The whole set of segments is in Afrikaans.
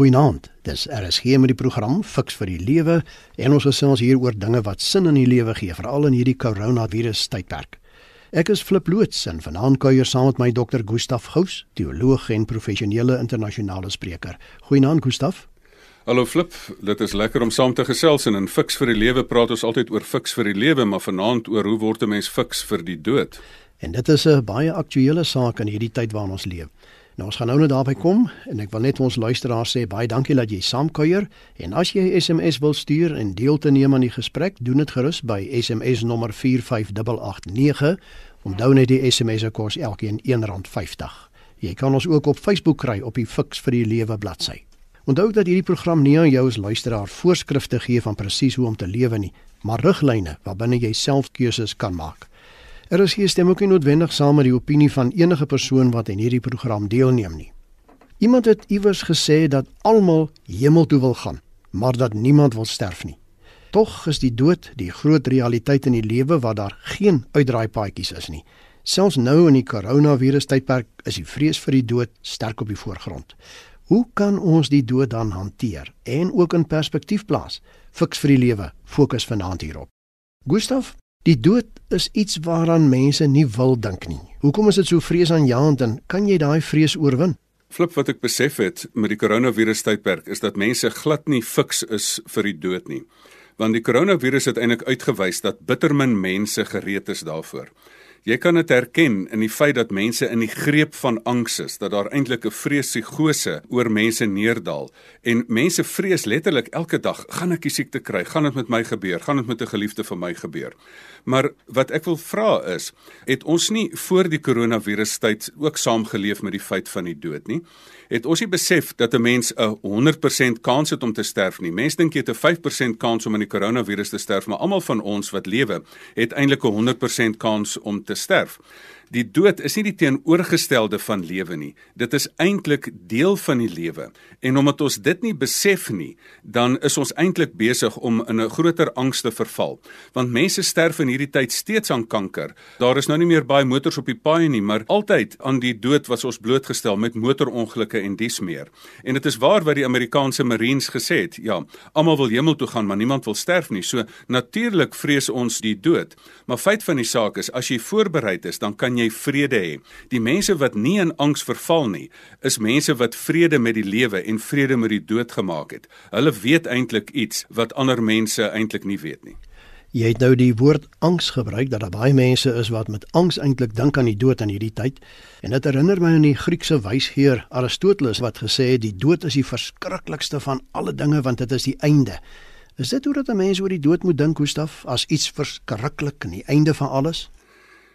Goeienaand. Dis RSG met die program Fix vir die Lewe en ons gesels hier oor dinge wat sin in die lewe gee, veral in hierdie koronavirus tydperk. Ek is Flip Loots en vanaand kuier saam met my dokter Gustaf Gous, teoloog en professionele internasionale spreker. Goeienaand Gustaf. Hallo Flip, dit is lekker om saam te gesels en in Fix vir die Lewe praat ons altyd oor Fix vir die Lewe, maar vanaand oor hoe word 'n mens fix vir die dood? En dit is 'n baie aktuële saak in hierdie tyd waarin ons leef. Nou ons gaan nou net daarby kom en ek wil net ons luisteraars sê baie dankie dat jy saamkuier en as jy SMS wil stuur en deel te neem aan die gesprek, doen dit gerus by SMS nommer 45889. Onthou net die SMS se kos elkeen R1.50. Jy kan ons ook op Facebook kry op die Fix vir die Lewe bladsy. Onthou dat hierdie program nie aan jou as luisteraar voorskrifte gee van presies hoe om te lewe nie, maar riglyne waarbinne jy self keuses kan maak. Er is hier stem ook nie noodwendig saam met die opinie van enige persoon wat aan hierdie program deelneem nie. Iemand het iewers gesê dat almal hemel toe wil gaan, maar dat niemand wil sterf nie. Tog is die dood die groot realiteit in die lewe waar daar geen uitdraaipaadjies is nie. Selfs nou in die koronavirus tydperk is die vrees vir die dood sterk op die voorgrond. Hoe kan ons die dood dan hanteer en ook in perspektief plaas? Fiks vir die lewe, fokus vanaand hierop. Gustaf, Die dood is iets waaraan mense nie wil dink nie. Hoekom is dit so vreesaanjaend en kan jy daai vrees oorwin? Flip wat ek besef het met die koronavirus tydperk is dat mense glad nie fiks is vir die dood nie. Want die koronavirus het eintlik uitgewys dat bitter min mense gereed is daarvoor. Jy kan dit herken in die feit dat mense in die greep van angs is, dat daar eintlik 'n vreesigose oor mense neerdal en mense vrees letterlik elke dag, gaan ek die siekte kry? Gaan dit met my gebeur? Gaan dit met 'n geliefde van my gebeur? Maar wat ek wil vra is, het ons nie voor die koronavirus tyd ook saamgeleef met die feit van die dood nie? Het ons nie besef dat 'n mens 'n 100% kans het om te sterf nie? Mense dink jy het 'n 5% kans om aan die koronavirus te sterf, maar almal van ons wat lewe, het eintlik 'n 100% kans om te sterf. Die dood is nie die teenoorgestelde van lewe nie. Dit is eintlik deel van die lewe. En omdat ons dit nie besef nie, dan is ons eintlik besig om in 'n groter angs te verval. Want mense sterf in hierdie tyd steeds aan kanker. Daar is nou nie meer baie motors op die paaie nie, maar altyd aan die dood was ons blootgestel met motorongelukke en dies meer. En dit is waar wat die Amerikaanse Marines gesê het, ja, almal wil hemel toe gaan, maar niemand wil sterf nie. So natuurlik vrees ons die dood. Maar feit van die saak is as jy voorbereid is, dan kan jy vrede hê. Die mense wat nie in angs verval nie, is mense wat vrede met die lewe en vrede met die dood gemaak het. Hulle weet eintlik iets wat ander mense eintlik nie weet nie. Jy het nou die woord angs gebruik dat daar baie mense is wat met angs eintlik dink aan die dood in hierdie tyd. En dit herinner my aan die Griekse wysgeer Aristoteles wat gesê het die dood is die verskriklikste van alle dinge want dit is die einde. Is dit hoe dat 'n mens oor die dood moet dink, Gustaf, as iets verskriklik en die einde van alles?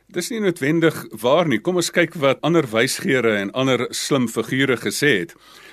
Dis nie noodwendig waar nie. Kom ons kyk wat ander wysgeere en ander slim figure gesê het,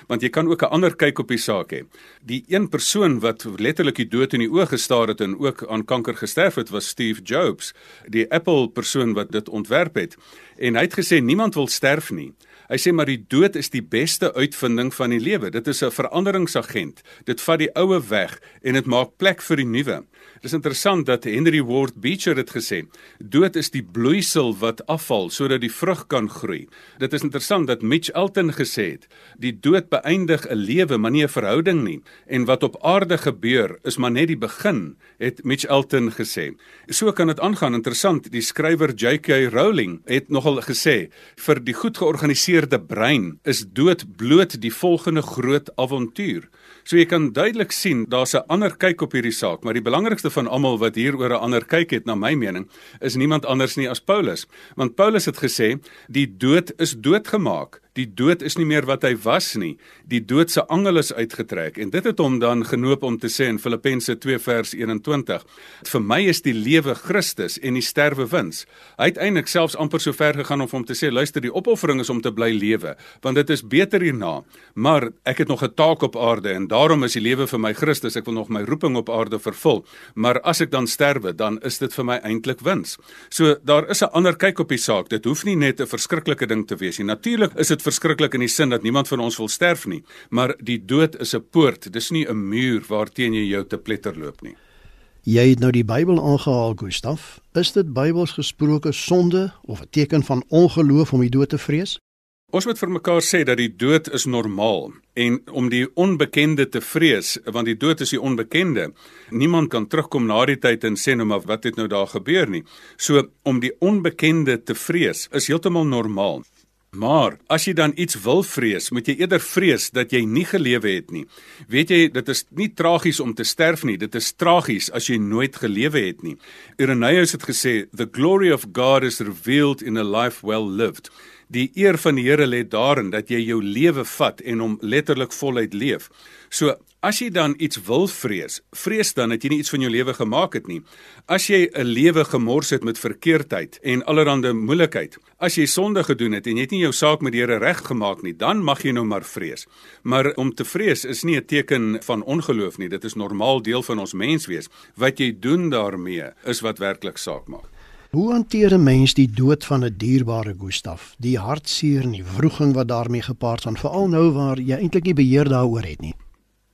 want jy kan ook 'n ander kyk op die saak hê. Die een persoon wat letterlik die dood in die oë gestaar het en ook aan kanker gesterf het, was Steve Jobs, die Apple persoon wat dit ontwerp het. En hy het gesê niemand wil sterf nie. Hy sê maar die dood is die beste uitvinding van die lewe. Dit is 'n veranderingsagent. Dit vat die oue weg en dit maak plek vir die nuwe. Dis interessant dat Henry Ward Beecher dit gesê. Dood is die bloeisel wat afval sodat die vrug kan groei. Dit is interessant dat Mitch Elton gesê het, die dood beëindig 'n lewe, maar nie 'n verhouding nie. En wat op aarde gebeur, is maar net die begin, het Mitch Elton gesê. So kan dit aangaan. Interessant, die skrywer J.K. Rowling het nogal gesê, vir die goed georganiseerde brein is dood bloot die volgende groot avontuur. So jy kan duidelik sien daar's 'n ander kyk op hierdie saak, maar die belangrikste van almal wat hier oor 'n ander kyk het na my mening, is niemand anders nie as Paulus. Want Paulus het gesê die dood is doodgemaak. Die dood is nie meer wat hy was nie. Die dood se angel is uitgetrek en dit het hom dan genoop om te sê in Filippense 2 vers 21: "Vir my is die lewe Christus en die sterwe wins." Hy het eintlik selfs amper so ver gegaan om hom te sê: "Luister, die opoffering is om te bly lewe, want dit is beter hierna, maar ek het nog 'n taak op aarde en daarom is die lewe vir my Christus. Ek wil nog my roeping op aarde vervul, maar as ek dan sterwe, dan is dit vir my eintlik wins." So daar is 'n ander kyk op die saak. Dit hoef nie net 'n verskriklike ding te wees nie. Natuurlik is dit verskriklik in die sin dat niemand van ons wil sterf nie, maar die dood is 'n poort, dis nie 'n muur waarteen jy jou te pletter loop nie. Jy het nou die Bybel aangehaal, Gustaf. Is dit Bybels gesproke sonde of 'n teken van ongeloof om die dood te vrees? Ons moet vir mekaar sê dat die dood is normaal en om die onbekende te vrees, want die dood is die onbekende. Niemand kan terugkom na die tyd en sê nou maar wat het nou daar gebeur nie. So om die onbekende te vrees is heeltemal normaal. Maar as jy dan iets wil vrees, moet jy eerder vrees dat jy nie gelewe het nie. Weet jy, dit is nie tragies om te sterf nie, dit is tragies as jy nooit gelewe het nie. Irenaeus het gesê, "The glory of God is revealed in a life well lived." Die eer van die Here lê daarin dat jy jou lewe vat en hom letterlik voluit leef. So as jy dan iets wil vrees, vrees dan dat jy nie iets van jou lewe gemaak het nie. As jy 'n lewe gemors het met verkeerdheid en allerlei moeilikheid, as jy sonde gedoen het en jy het nie jou saak met die Here reggemaak nie, dan mag jy nou maar vrees. Maar om te vrees is nie 'n teken van ongeloof nie. Dit is normaal deel van ons menswees. Wat jy doen daarmee is wat werklik saak maak. Hoe hanteer 'n mens die dood van 'n dierbare Gustaf? Die hartseer en die wroging wat daarmee gepaard gaan, veral nou waar jy eintlik nie beheer daaroor het nie.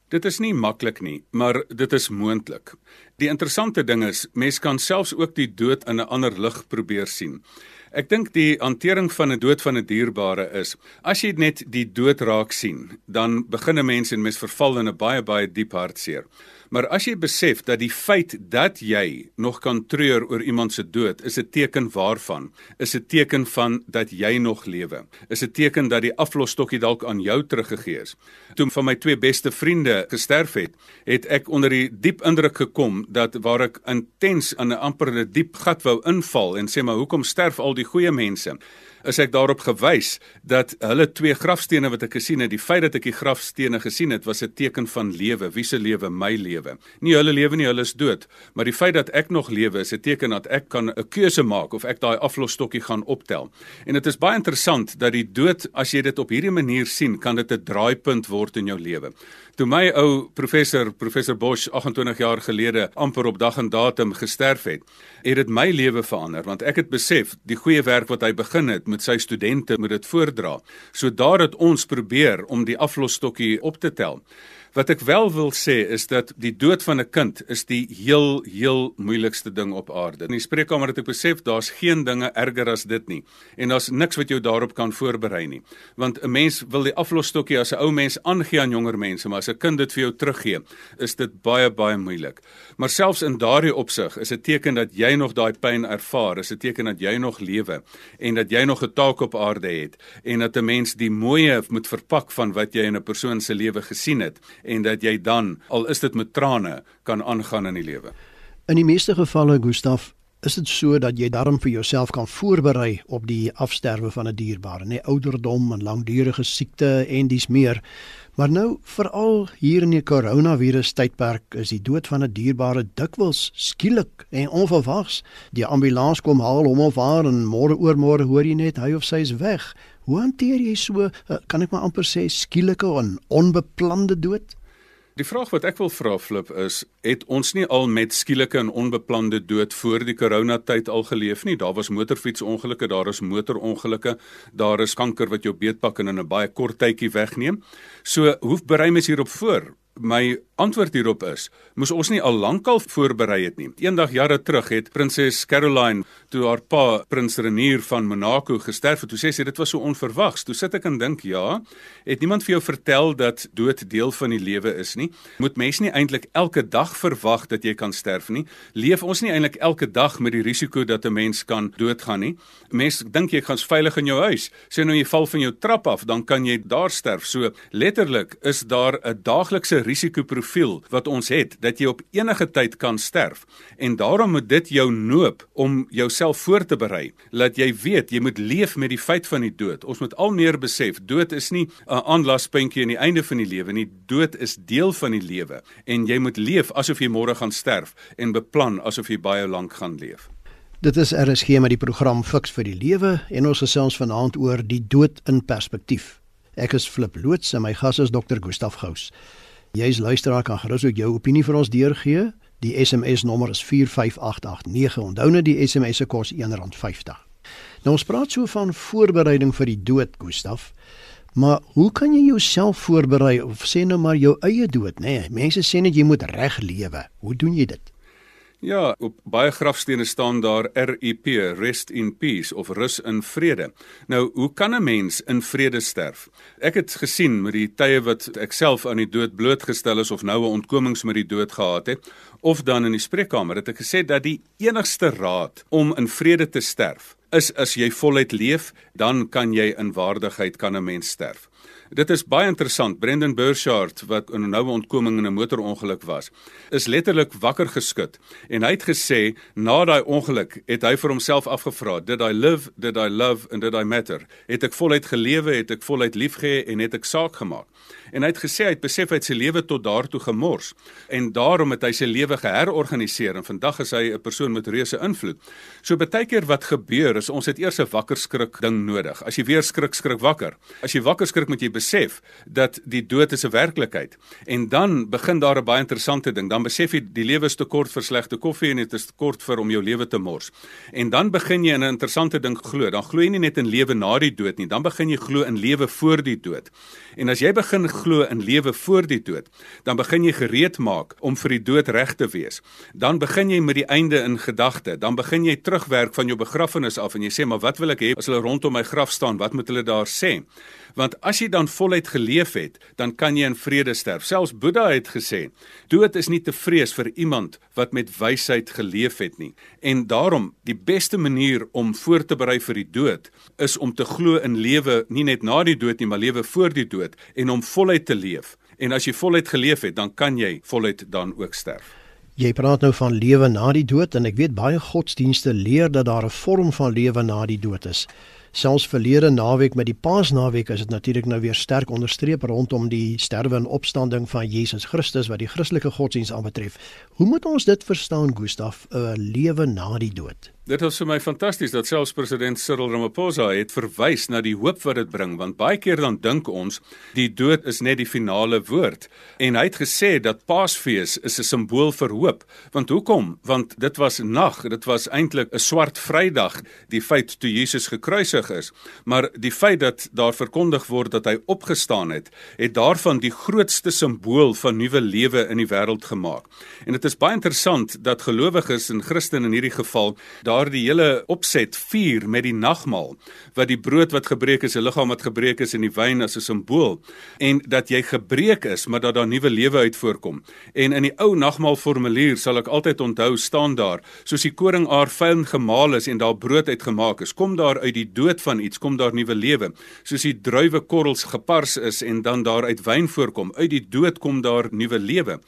Dit is nie maklik nie, maar dit is moontlik. Die interessante ding is, mens kan selfs ook die dood in 'n ander lig probeer sien. Ek dink die hantering van 'n dood van 'n dierbare is, as jy net die dood raak sien, dan begin 'n mens en mens verval in 'n baie baie diep hartseer. Maar as jy besef dat die feit dat jy nog kan treur oor iemand se dood, is 'n teken waarvan? Is 'n teken van dat jy nog lewe. Is 'n teken dat die aflosstokkie dalk aan jou teruggegee is. Toe van my twee beste vriende gesterf het, het ek onder die diep indruk gekom dat waar ek intens in 'n amper 'n diep gat wou inval en sê maar hoekom sterf al die goeie mense? Is ek daarop gewys dat hulle twee grafstene wat ek gesien het, die feit dat ek die grafstene gesien het, was 'n teken van lewe. Wie se lewe? My lewe. Nie hulle lewe nie, hulle is dood, maar die feit dat ek nog lewe is 'n teken dat ek kan 'n keuse maak of ek daai aflosstokkie gaan optel. En dit is baie interessant dat die dood, as jy dit op hierdie manier sien, kan dit 'n draaipunt word in jou lewe. Toe my ou professor, professor Bosch 28 jaar gelede amper op dag en datum gesterf het, het dit my lewe verander want ek het besef die goeie werk wat hy begin het met sy studente moet dit voordra. So daar het ons probeer om die aflosstokkie op te tel. Wat ek wel wil sê is dat die dood van 'n kind is die heel heel moeilikste ding op aarde. In die spreekkamer het ek besef daar's geen dinge erger as dit nie en daar's niks wat jou daarop kan voorberei nie. Want 'n mens wil die aflosstokkie as 'n ou mens aangee aan jonger mense, maar as 'n kind dit vir jou teruggee, is dit baie baie moeilik. Maar selfs in daardie opsig is 'n teken dat jy nog daai pyn ervaar, is 'n teken dat jy nog lewe en dat jy nog 'n taak op aarde het en dat 'n mens die mooie moet verpak van wat jy in 'n persoon se lewe gesien het en dat jy dan al is dit met trane kan aangaan in die lewe. In die meeste gevalle Gustaf is dit so dat jy darm vir jouself kan voorberei op die afsterwe van 'n dierbare, nê, ouderdom en langdurige siekte en dis meer. Maar nou veral hier in die koronavirus tydperk is die dood van 'n dierbare dikwels skielik en onverwags. Die ambulans kom haal hom of haar en môre oormôre hoor jy net hy of sy is weg. Hoe hanteer jy so, eh, kan ek maar amper sê skielike en onbeplande dood? Die vraag wat ek wil vra Flip is, het ons nie al met skielike en onbeplande dood voor die coronatyd al geleef nie? Daar was motorfietsongelukke, daar is motorongelukke, daar is kanker wat jou beetpak en in 'n baie kort tydjie wegneem. So, hoe berei mens hierop voor? My antwoord hierop is: moes ons nie al lankal voorberei het nie. Eendag jare terug het prinses Caroline, toe haar pa prins Renier van Monaco gesterf het, toe sê sy dit was so onverwags. Toe sit ek en dink, ja, het niemand vir jou vertel dat dood deel van die lewe is nie? Moet mens nie eintlik elke dag verwag dat jy kan sterf nie? Leef ons nie eintlik elke dag met die risiko dat 'n mens kan doodgaan nie? Mens dink jy gaan veilig in jou huis. Sê nou jy val van jou trap af, dan kan jy daar sterf. So letterlik is daar 'n daaglikse risikoprofiel wat ons het dat jy op enige tyd kan sterf en daarom moet dit jou noop om jouself voor te berei dat jy weet jy moet leef met die feit van die dood ons moet al meer besef dood is nie 'n aanlaspuntjie aan die einde van die lewe nie dood is deel van die lewe en jy moet leef asof jy môre gaan sterf en beplan asof jy baie lank gaan leef Dit is RSG met die program Fix vir die Lewe en ons gesels vanaand oor die dood in perspektief. Ek is Flip Loots en my gas is Dr. Gustaf Gous. Jy's luisteraar kan gerus ook jou opinie vir ons deurgee. Die SMS nommer is 45889. Onthou net die SMS se kos R1.50. Nou ons praat so van voorbereiding vir die dood, Gustaf. Maar hoe kan jy jouself voorberei of sê nou maar jou eie dood, nê? Nee, mense sê net jy moet reg lewe. Hoe doen jy dit? Ja, op baie grafstene staan daar RIP, rest in peace of rus in vrede. Nou, hoe kan 'n mens in vrede sterf? Ek het gesien met die tye wat ek self aan die dood blootgestel is of nou 'n ontkomings met die dood gehad het, of dan in die spreekkamer het ek gesê dat die enigste raad om in vrede te sterf is as jy voluit leef, dan kan jy in waardigheid kan 'n mens sterf. Dit is baie interessant. Brendan Burchard wat in 'n noue ontkoming in 'n motorongeluk was, is letterlik wakker geskud en hy het gesê na daai ongeluk het hy vir homself afgevra, did I live, did I love and did I matter? Het ek voluit gelewe, het ek voluit liefgehê en het ek saak gemaak? En hy het gesê hy het besef hy het sy lewe tot daartoe gemors en daarom het hy sy lewe geherorganiseer en vandag is hy 'n persoon met reuse invloed. So baie keer wat gebeur is ons het eers 'n wakker skrik ding nodig. As jy weer skrik skrik wakker. As jy wakker skrik moet jy besef dat die dood is 'n werklikheid. En dan begin daar 'n baie interessante ding. Dan besef jy die lewe is te kort vir slegte koffie en dit is te kort vir om jou lewe te mors. En dan begin jy in 'n interessante ding glo. Dan glo jy nie net in lewe na die dood nie, dan begin jy glo in lewe voor die dood. En as jy begin glo in lewe voor die dood, dan begin jy gereed maak om vir die dood reg te wees. Dan begin jy met die einde in gedagte. Dan begin jy terugwerk van jou begrafnis af en jy sê maar wat wil ek hê as hulle rondom my graf staan? Wat moet hulle daar sê? Want as jy dan voluit geleef het, dan kan jy in vrede sterf. Selfs Boeddha het gesê, dood is nie te vrees vir iemand wat met wysheid geleef het nie. En daarom, die beste manier om voor te berei vir die dood is om te glo in lewe, nie net na die dood nie, maar lewe voor die dood en om voluit te leef. En as jy voluit geleef het, dan kan jy voluit dan ook sterf. Jy praat nou van lewe na die dood en ek weet baie godsdienste leer dat daar 'n vorm van lewe na die dood is selfs verlede naweek met die Paasnaweek is dit natuurlik nou weer sterk onderstreep rondom die sterwe en opstanding van Jesus Christus wat die Christelike godsdiens aanbetref. Hoe moet ons dit verstaan, Gustaf, 'n lewe na die dood? Dit was vir my fantasties dat selfs president Cyril Ramaphosa het verwys na die hoop wat dit bring want baie keer dan dink ons die dood is net die finale woord. En hy het gesê dat Paasfees is 'n simbool vir hoop. Want hoekom? Want dit was nag dit was eintlik 'n swart Vrydag die feit toe Jesus gekruisig is. Maar die feit dat daar verkondig word dat hy opgestaan het het daarvan die grootste simbool van nuwe lewe in die wêreld gemaak. En dit is baie interessant dat gelowiges en Christene in hierdie geval daar daardie hele opset vier met die nagmaal wat die brood wat gebreek is, 'n liggaam wat gebreek is en die wyn as 'n simbool en dat jy gebreek is maar dat daar nuwe lewe uit voorkom. En in die ou nagmaalformulier sal ek altyd onthou staan daar soos die koringaar fyn gemaal is en daar brood uitgemaak is, kom daar uit die dood van iets kom daar nuwe lewe. Soos die druiwekorrels gepars is en dan daar uit wyn voorkom, uit die dood kom daar nuwe lewe.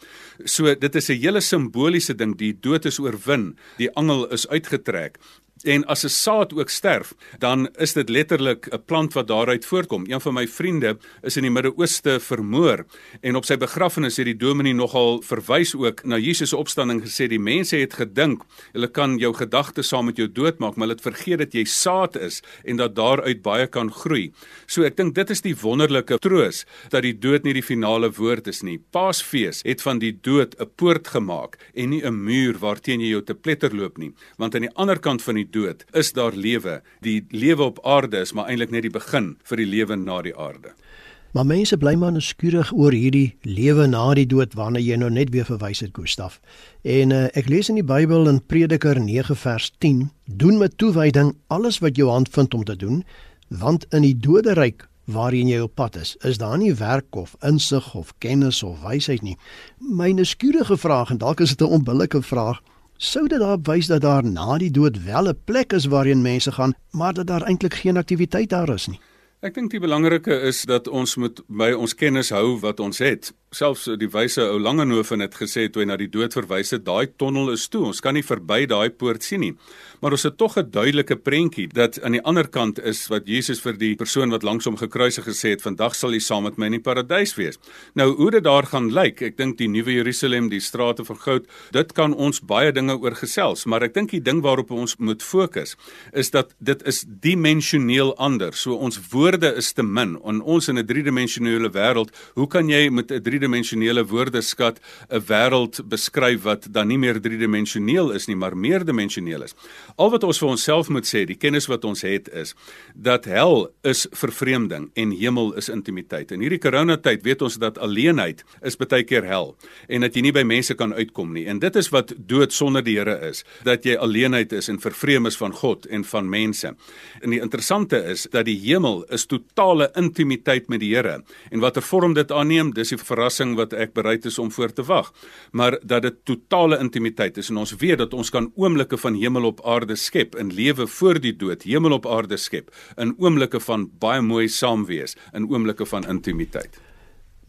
So dit is 'n hele simboliese ding, die dood is oorwin, die angel is uitgetrek trek En as 'n saad ook sterf, dan is dit letterlik 'n plant wat daaruit voortkom. Een van my vriende is in die Midde-Ooste vermoor en op sy begrafnis het die dominee nogal verwys ook na Jesus se opstanding gesê die mense het gedink hulle kan jou gedagtes saam met jou doodmaak, maar hulle het vergeet dat jy saad is en dat daaruit baie kan groei. So ek dink dit is die wonderlike troos dat die dood nie die finale woord is nie. Paasfees het van die dood 'n poort gemaak en nie 'n muur waarteen jy jou te pletter loop nie, want aan die ander kant van die dood is daar lewe. Die lewe op aarde is maar eintlik net die begin vir die lewe na die aarde. Maar mense bly maar nuuskierig oor hierdie lewe na die dood waarna jy nou net weer verwys het Gustaf. En uh, ek lees in die Bybel in Prediker 9 vers 10: Doen met toewyding alles wat jou hand vind om te doen, want in die doderyk waarheen jy op pad is, is daar nie werk of insig of kennis of wysheid nie. My nuuskierige vraag en dalk is dit 'n onbillike vraag, sou dit daarop wys dat daar na die dood wel 'n plek is waarheen mense gaan, maar dat daar eintlik geen aktiwiteit daar is nie. Ek dink die belangrike is dat ons moet by ons kennis hou wat ons het selfs die wyse ou Langehoven het gesê toe hy na die dood verwys het, daai tonnel is toe. Ons kan nie verby daai poort sien nie. Maar ons het tog 'n duidelike prentjie dat aan die ander kant is wat Jesus vir die persoon wat langs hom gekruisig gesê het, vandag sal jy saam met my in die paradys wees. Nou hoe dit daar gaan lyk, ek dink die nuwe Jerusalem, die strate van goud, dit kan ons baie dinge oor gesels, maar ek dink die ding waarop ons moet fokus is dat dit is dimensioneel anders. So ons woorde is te min. En ons in 'n driedimensionele wêreld, hoe kan jy met 'n driedimensionele woordeskat 'n wêreld beskryf wat dan nie meer driedimensioneel is nie, maar meerdimensioneel is. Al wat ons vir onsself moet sê, die kennis wat ons het is dat hel is vervreemding en hemel is intimiteit. In hierdie coronatyd weet ons dat alleenheid is baie keer hel en dat jy nie by mense kan uitkom nie. En dit is wat dood sonder die Here is, dat jy alleenheid is en vervreem is van God en van mense. En die interessante is dat die hemel is totale intimiteit met die Here. En watter vorm dit aanneem, dis die verrassing wat ek bereid is om voor te wag. Maar dat dit totale intimiteit is en ons weet dat ons kan oomblikke van hemel op aarde skep in lewe voor die dood, hemel op aarde skep in oomblikke van baie mooi saam wees, in oomblikke van intimiteit.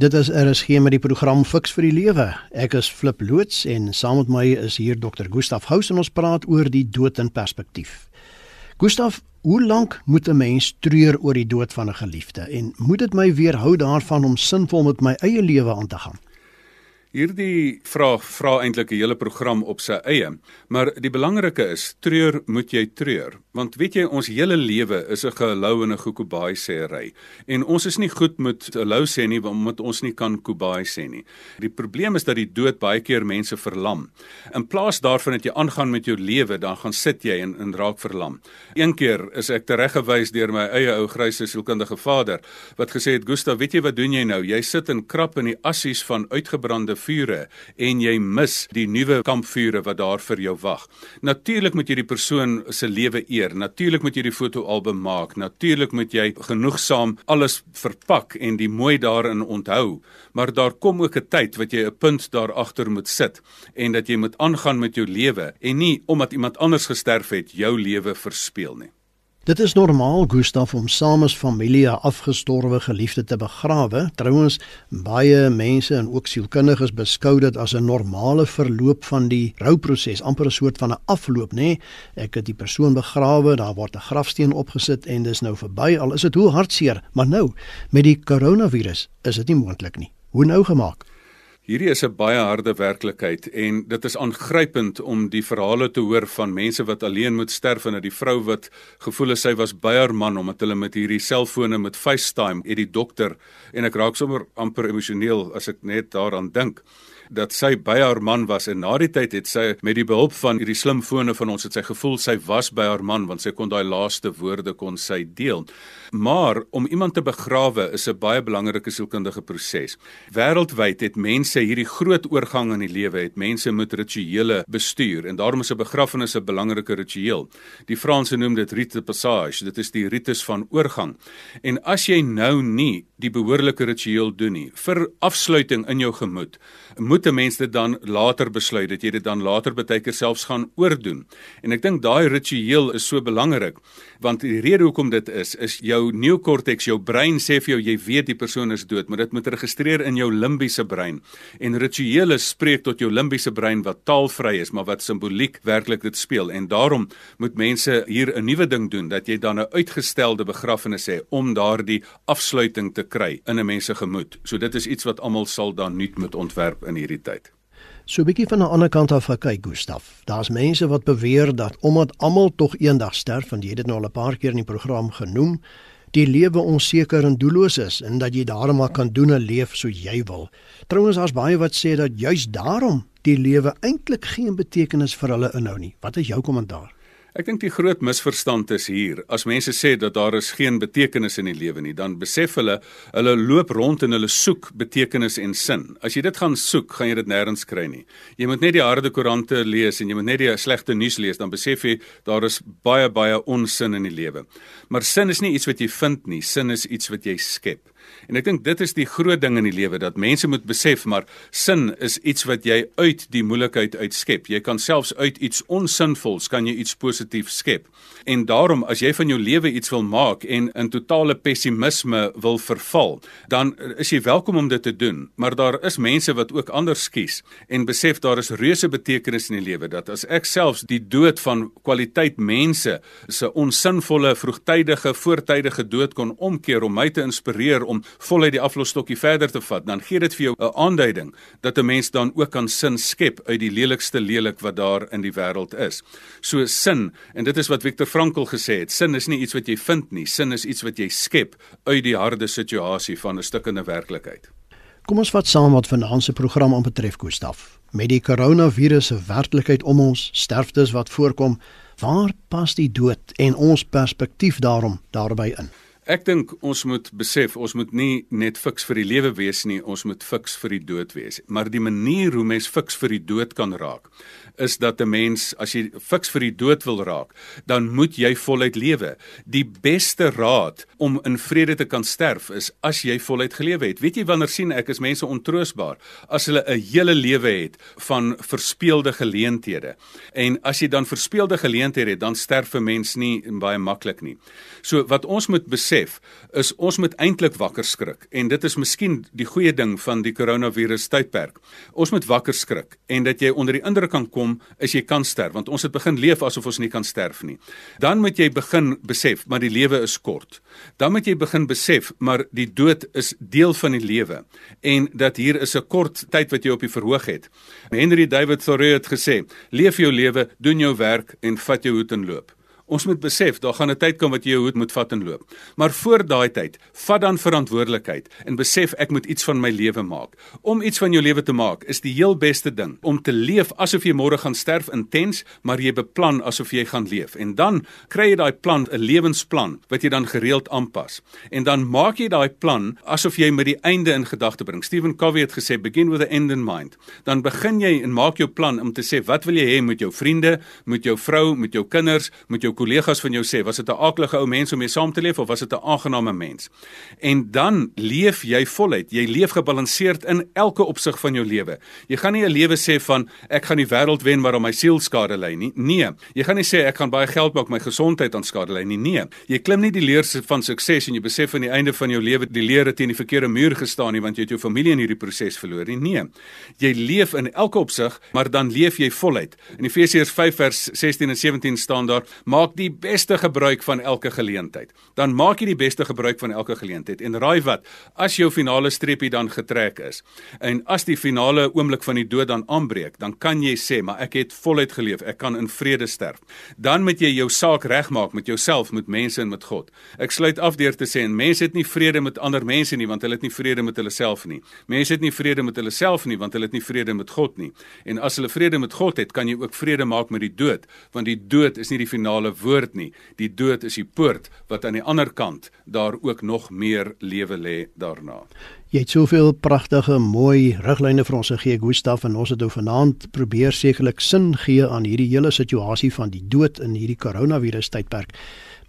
Dit is RSG met die program Fix vir die Lewe. Ek is Flip loods en saam met my is hier Dr. Gustaf Hous en ons praat oor die dood in perspektief. Gustaf, hoe lank moet 'n mens treur oor die dood van 'n geliefde en moet dit my weerhou daarvan om sinvol met my eie lewe aan te gaan? Hierdie vraag vra eintlik 'n hele program op sy eie, maar die belangrike is treur moet jy treur, want weet jy ons hele lewe is 'n gelou en 'n gokobaai sêery en ons is nie goed met lou sê nie omdat ons nie kan kobaai sê nie. Die probleem is dat die dood baie keer mense verlam. In plaas daarvan dat jy aangaan met jou lewe, dan gaan sit jy en, en raak verlam. Een keer is ek tereggewys deur my eie ou grysse sielkundige vader wat gesê het Gustav, weet jy wat doen jy nou? Jy sit en krap in die assies van uitgebrande vure en jy mis die nuwe kampvure wat daar vir jou wag. Natuurlik moet jy die persoon se lewe eer. Natuurlik moet jy die fotoalbum maak. Natuurlik moet jy genoegsaam alles verpak en die mooi daarin onthou. Maar daar kom ook 'n tyd wat jy 'n punt daar agter moet sit en dat jy moet aangaan met jou lewe en nie omdat iemand anders gesterf het jou lewe verspeel nie. Dit is normaal Gustaf om saam as familie 'n afgestorwe geliefde te begrawe. Trouwens, baie mense en ook sielkundiges beskou dit as 'n normale verloop van die rouproses, amper 'n soort van 'n afloop, nê? Nee? Ek het die persoon begrawe, daar word 'n grafsteen opgesit en dis nou verby. Al is dit hoe hartseer, maar nou met die koronavirus is dit nie moontlik nie. Hoe nou gemaak? Hierdie is 'n baie harde werklikheid en dit is aangrypend om die verhale te hoor van mense wat alleen moet sterf en dat die vrou wat gevoel het sy was by haar man omdat hulle met hierdie selfone met FaceTime het die dokter en ek raak sommer amper emosioneel as ek net daaraan dink dat sy by haar man was en na die tyd het sy met die behulp van hierdie slimfone van ons het sy gevoel sy was by haar man want sy kon daai laaste woorde kon sy deel. Maar om iemand te begrawe is 'n baie belangrike sielkundige proses. Wêreldwyd het mense hierdie groot oorgang in die lewe het mense met rituele bestuur en daarom is 'n begrafnis 'n belangrike ritueel. Die Franse noem dit rite de passage. Dit is die ritus van oorgang. En as jy nou nie die behoorlike ritueel doen nie vir afsluiting in jou gemoed, moet 'n mens dit dan later besluit dat jy dit dan later baie keer selfs gaan oordoen. En ek dink daai ritueel is so belangrik want die rede hoekom dit is is jou neokortex, jou brein sê vir jou jy weet die persoon is dood, maar dit moet registreer in jou limbiese brein. En rituele spreek tot jou limbiese brein wat taalvry is, maar wat simboliek werklik dit speel. En daarom moet mense hier 'n nuwe ding doen dat jy dan 'n uitgestelde begrafnis hê om daardie afsluiting te kry in 'n mens se gemoed. So dit is iets wat almal sal dan nuut moet ontwerp in hierdie tyd. So 'n bietjie van 'n ander kant af kyk Gustaf. Daar's mense wat beweer dat omdat almal tog eendag sterf, en jy het dit nou al 'n paar keer in die program genoem, die lewe onseker en doelloos is en dat jy daarom maar kan doen en leef soos jy wil. Trouwens daar's baie wat sê dat juis daarom die lewe eintlik geen betekenis vir hulle inhou nie. Wat is jou kommentaar? Ek dink die groot misverstand is hier. As mense sê dat daar is geen betekenis in die lewe nie, dan besef hulle hulle loop rond en hulle soek betekenis en sin. As jy dit gaan soek, gaan jy dit nêrens kry nie. Jy moet net die harde koerante lees en jy moet net die slegte nuus lees, dan besef jy daar is baie baie onsin in die lewe. Maar sin is nie iets wat jy vind nie, sin is iets wat jy skep. En ek dink dit is die groot ding in die lewe dat mense moet besef maar sin is iets wat jy uit die moeilikheid uitskep. Jy kan selfs uit iets onsinvols kan jy iets positief skep. En daarom as jy van jou lewe iets wil maak en in totale pessimisme wil verval, dan is jy welkom om dit te doen. Maar daar is mense wat ook anders kies en besef daar is reuse betekenis in die lewe dat as ek selfs die dood van kwaliteit mense se onsinvolle vroegtydige voortydige dood kon omkeer om my te inspireer om voluit die aflosstokkie verder te vat, dan gee dit vir jou 'n aanduiding dat 'n mens dan ook kan sin skep uit die lelikste lelik wat daar in die wêreld is. So sin, en dit is wat Viktor Frankl gesê het, sin is nie iets wat jy vind nie, sin is iets wat jy skep uit die harde situasie van 'n stukkende werklikheid. Kom ons vat saam wat vanaand se program aanbetref, Gustaf. Met die koronavirus se werklikheid om ons, sterftes wat voorkom, waar pas die dood en ons perspektief daarom daarbey in? Ek dink ons moet besef ons moet nie net fiks vir die lewe wees nie, ons moet fiks vir die dood wees. Maar die manier hoe mens fiks vir die dood kan raak, is dat 'n mens as jy fiks vir die dood wil raak, dan moet jy voluit lewe. Die beste raad om in vrede te kan sterf is as jy voluit gelewe het. Weet jy wanneer sien ek is mense ontroostbaar as hulle 'n hele lewe het van verspeelde geleenthede. En as jy dan verspeelde geleenthede het, dan sterf 'n mens nie baie maklik nie. So wat ons moet besef is ons moet eintlik wakker skrik en dit is miskien die goeie ding van die koronavirus tydperk. Ons moet wakker skrik en dat jy onder die indruk kan kom is jy kan sterf want ons het begin leef asof ons nie kan sterf nie. Dan moet jy begin besef maar die lewe is kort. Dan moet jy begin besef maar die dood is deel van die lewe en dat hier is 'n kort tyd wat jy op die verhoog het. Henry David Thoreau het gesê: "Leef jou lewe, doen jou werk en vat jou hoed en loop." Ons moet besef, daar gaan 'n tyd kom wat jy jou hoed moet vat en loop. Maar voor daai tyd, vat dan verantwoordelikheid en besef ek moet iets van my lewe maak. Om iets van jou lewe te maak is die heel beste ding om te leef asof jy môre gaan sterf intens, maar jy beplan asof jy gaan leef. En dan kry jy daai plan, 'n lewensplan wat jy dan gereeld aanpas. En dan maak jy daai plan asof jy met die einde in gedagte bring. Stephen Covey het gesê begin with the end in mind. Dan begin jy en maak jou plan om te sê wat wil jy hê met jou vriende, met jou vrou, met jou kinders, met jou kollegas van jou sê, was dit 'n aaklige ou mens om mee saam te leef of was dit 'n aangename mens? En dan leef jy voluit. Jy leef gebalanseerd in elke opsig van jou lewe. Jy gaan nie 'n lewe sê van ek gaan die wêreld wen maar om my siel skade ly nie. Nee, jy gaan nie sê ek gaan baie geld maak my gesondheid aan skade ly nie. Nee, jy klim nie die leers van sukses en jy besef aan die einde van jou lewe die leere teen die verkeerde muur gestaan nie want jy het jou familie in hierdie proses verloor nie. Nee. Jy leef in elke opsig, maar dan leef jy voluit. In Efesiërs 5 vers 16 en 17 staan daar: maak die beste gebruik van elke geleentheid. Dan maak jy die beste gebruik van elke geleentheid. En raai wat, as jou finale streepie dan getrek is en as die finale oomblik van die dood dan aanbreek, dan kan jy sê, maar ek het voluit geleef, ek kan in vrede sterf. Dan moet jy jou saak regmaak met jouself, met mense en met God. Ek sluit af deur te sê en mense het nie vrede met ander mense nie want hulle het nie vrede met hulle self nie. Mense het nie vrede met hulle self nie want hulle het nie vrede met God nie. En as hulle vrede met God het, kan jy ook vrede maak met die dood, want die dood is nie die finale woord nie. Die dood is die poort wat aan die ander kant daar ook nog meer lewe lê daarna. Jy het soveel pragtige, mooi riglyne vir ons gegee, Gustaf, en ons het nou vanaand probeer sekerlik sin gee aan hierdie hele situasie van die dood in hierdie koronavirus tydperk.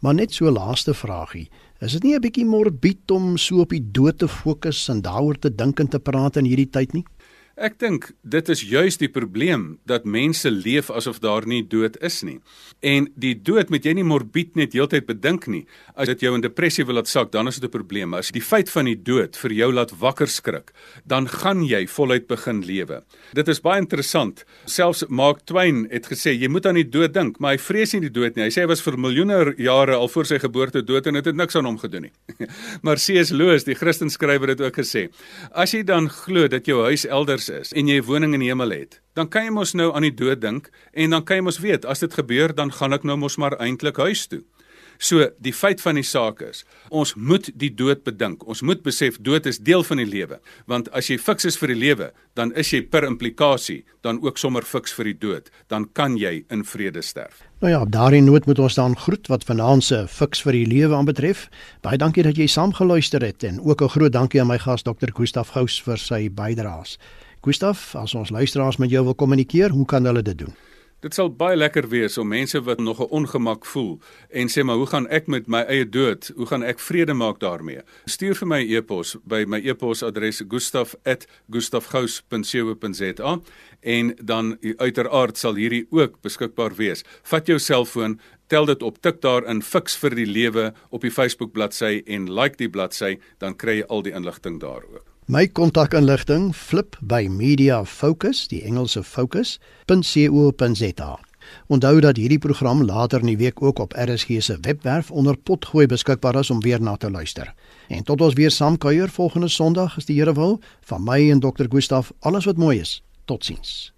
Maar net so laaste vragie. Is dit nie 'n bietjie morbied om so op die dood te fokus en daaroor te dink en te praat in hierdie tyd nie? Ek dink dit is juis die probleem dat mense leef asof daar nie dood is nie. En die dood moet jy nie morbied net heeltyd bedink nie. As dit jou in depressie wil laat sak, dan is dit 'n probleem. As die feit van die dood vir jou laat wakker skrik, dan gaan jy voluit begin lewe. Dit is baie interessant. Selfs Mark Twain het gesê jy moet aan die dood dink, maar hy vrees nie die dood nie. Hy sê hy was vir miljoene jare al voor sy geboorte dood en dit het niks aan hom gedoen nie. maar C.S. Lewis, die Christen skrywer het ook gesê: As jy dan glo dat jou huis elders elders is en jy 'n woning in die hemel het, dan kan jy mos nou aan die dood dink en dan kan jy mos weet as dit gebeur dan gaan ek nou mos maar eintlik huis toe. So die feit van die saak is, ons moet die dood bedink. Ons moet besef dood is deel van die lewe, want as jy fiks is vir die lewe, dan is jy per implikasie dan ook sommer fiks vir die dood. Dan kan jy in vrede sterf. Nou ja, daarin nood moet ons dan groet wat vanaand se fiks vir die lewe aanbetref. Baie dankie dat jy saamgeluister het en ook 'n groot dankie aan my gas Dr. Gustaf Gous vir sy bydraes. Gustaf, as ons luisteraars met jou wil kommunikeer, hoe kan hulle dit doen? Dit sal baie lekker wees om mense wat nog 'n ongemak voel en sê maar hoe gaan ek met my eie dood? Hoe gaan ek vrede maak daarmee? Stuur vir my e-pos by my e-posadres gustaf@gustafgous.co.za en dan uiteraard sal hierdie ook beskikbaar wees. Vat jou selfoon, tel dit op, tik daar in fiks vir die lewe op die Facebook bladsy en like die bladsy, dan kry jy al die inligting daar ook. My kontakinligting flip by Media Focus, die Engelse focus.co.za. Onthou dat hierdie program later in die week ook op RSG se webwerf onder potgooi beskikbaar is om weer na te luister. En tot ons weer saamkuier volgende Sondag, as die Here wil, van my en Dr. Gustaf, alles wat mooi is. Totsiens.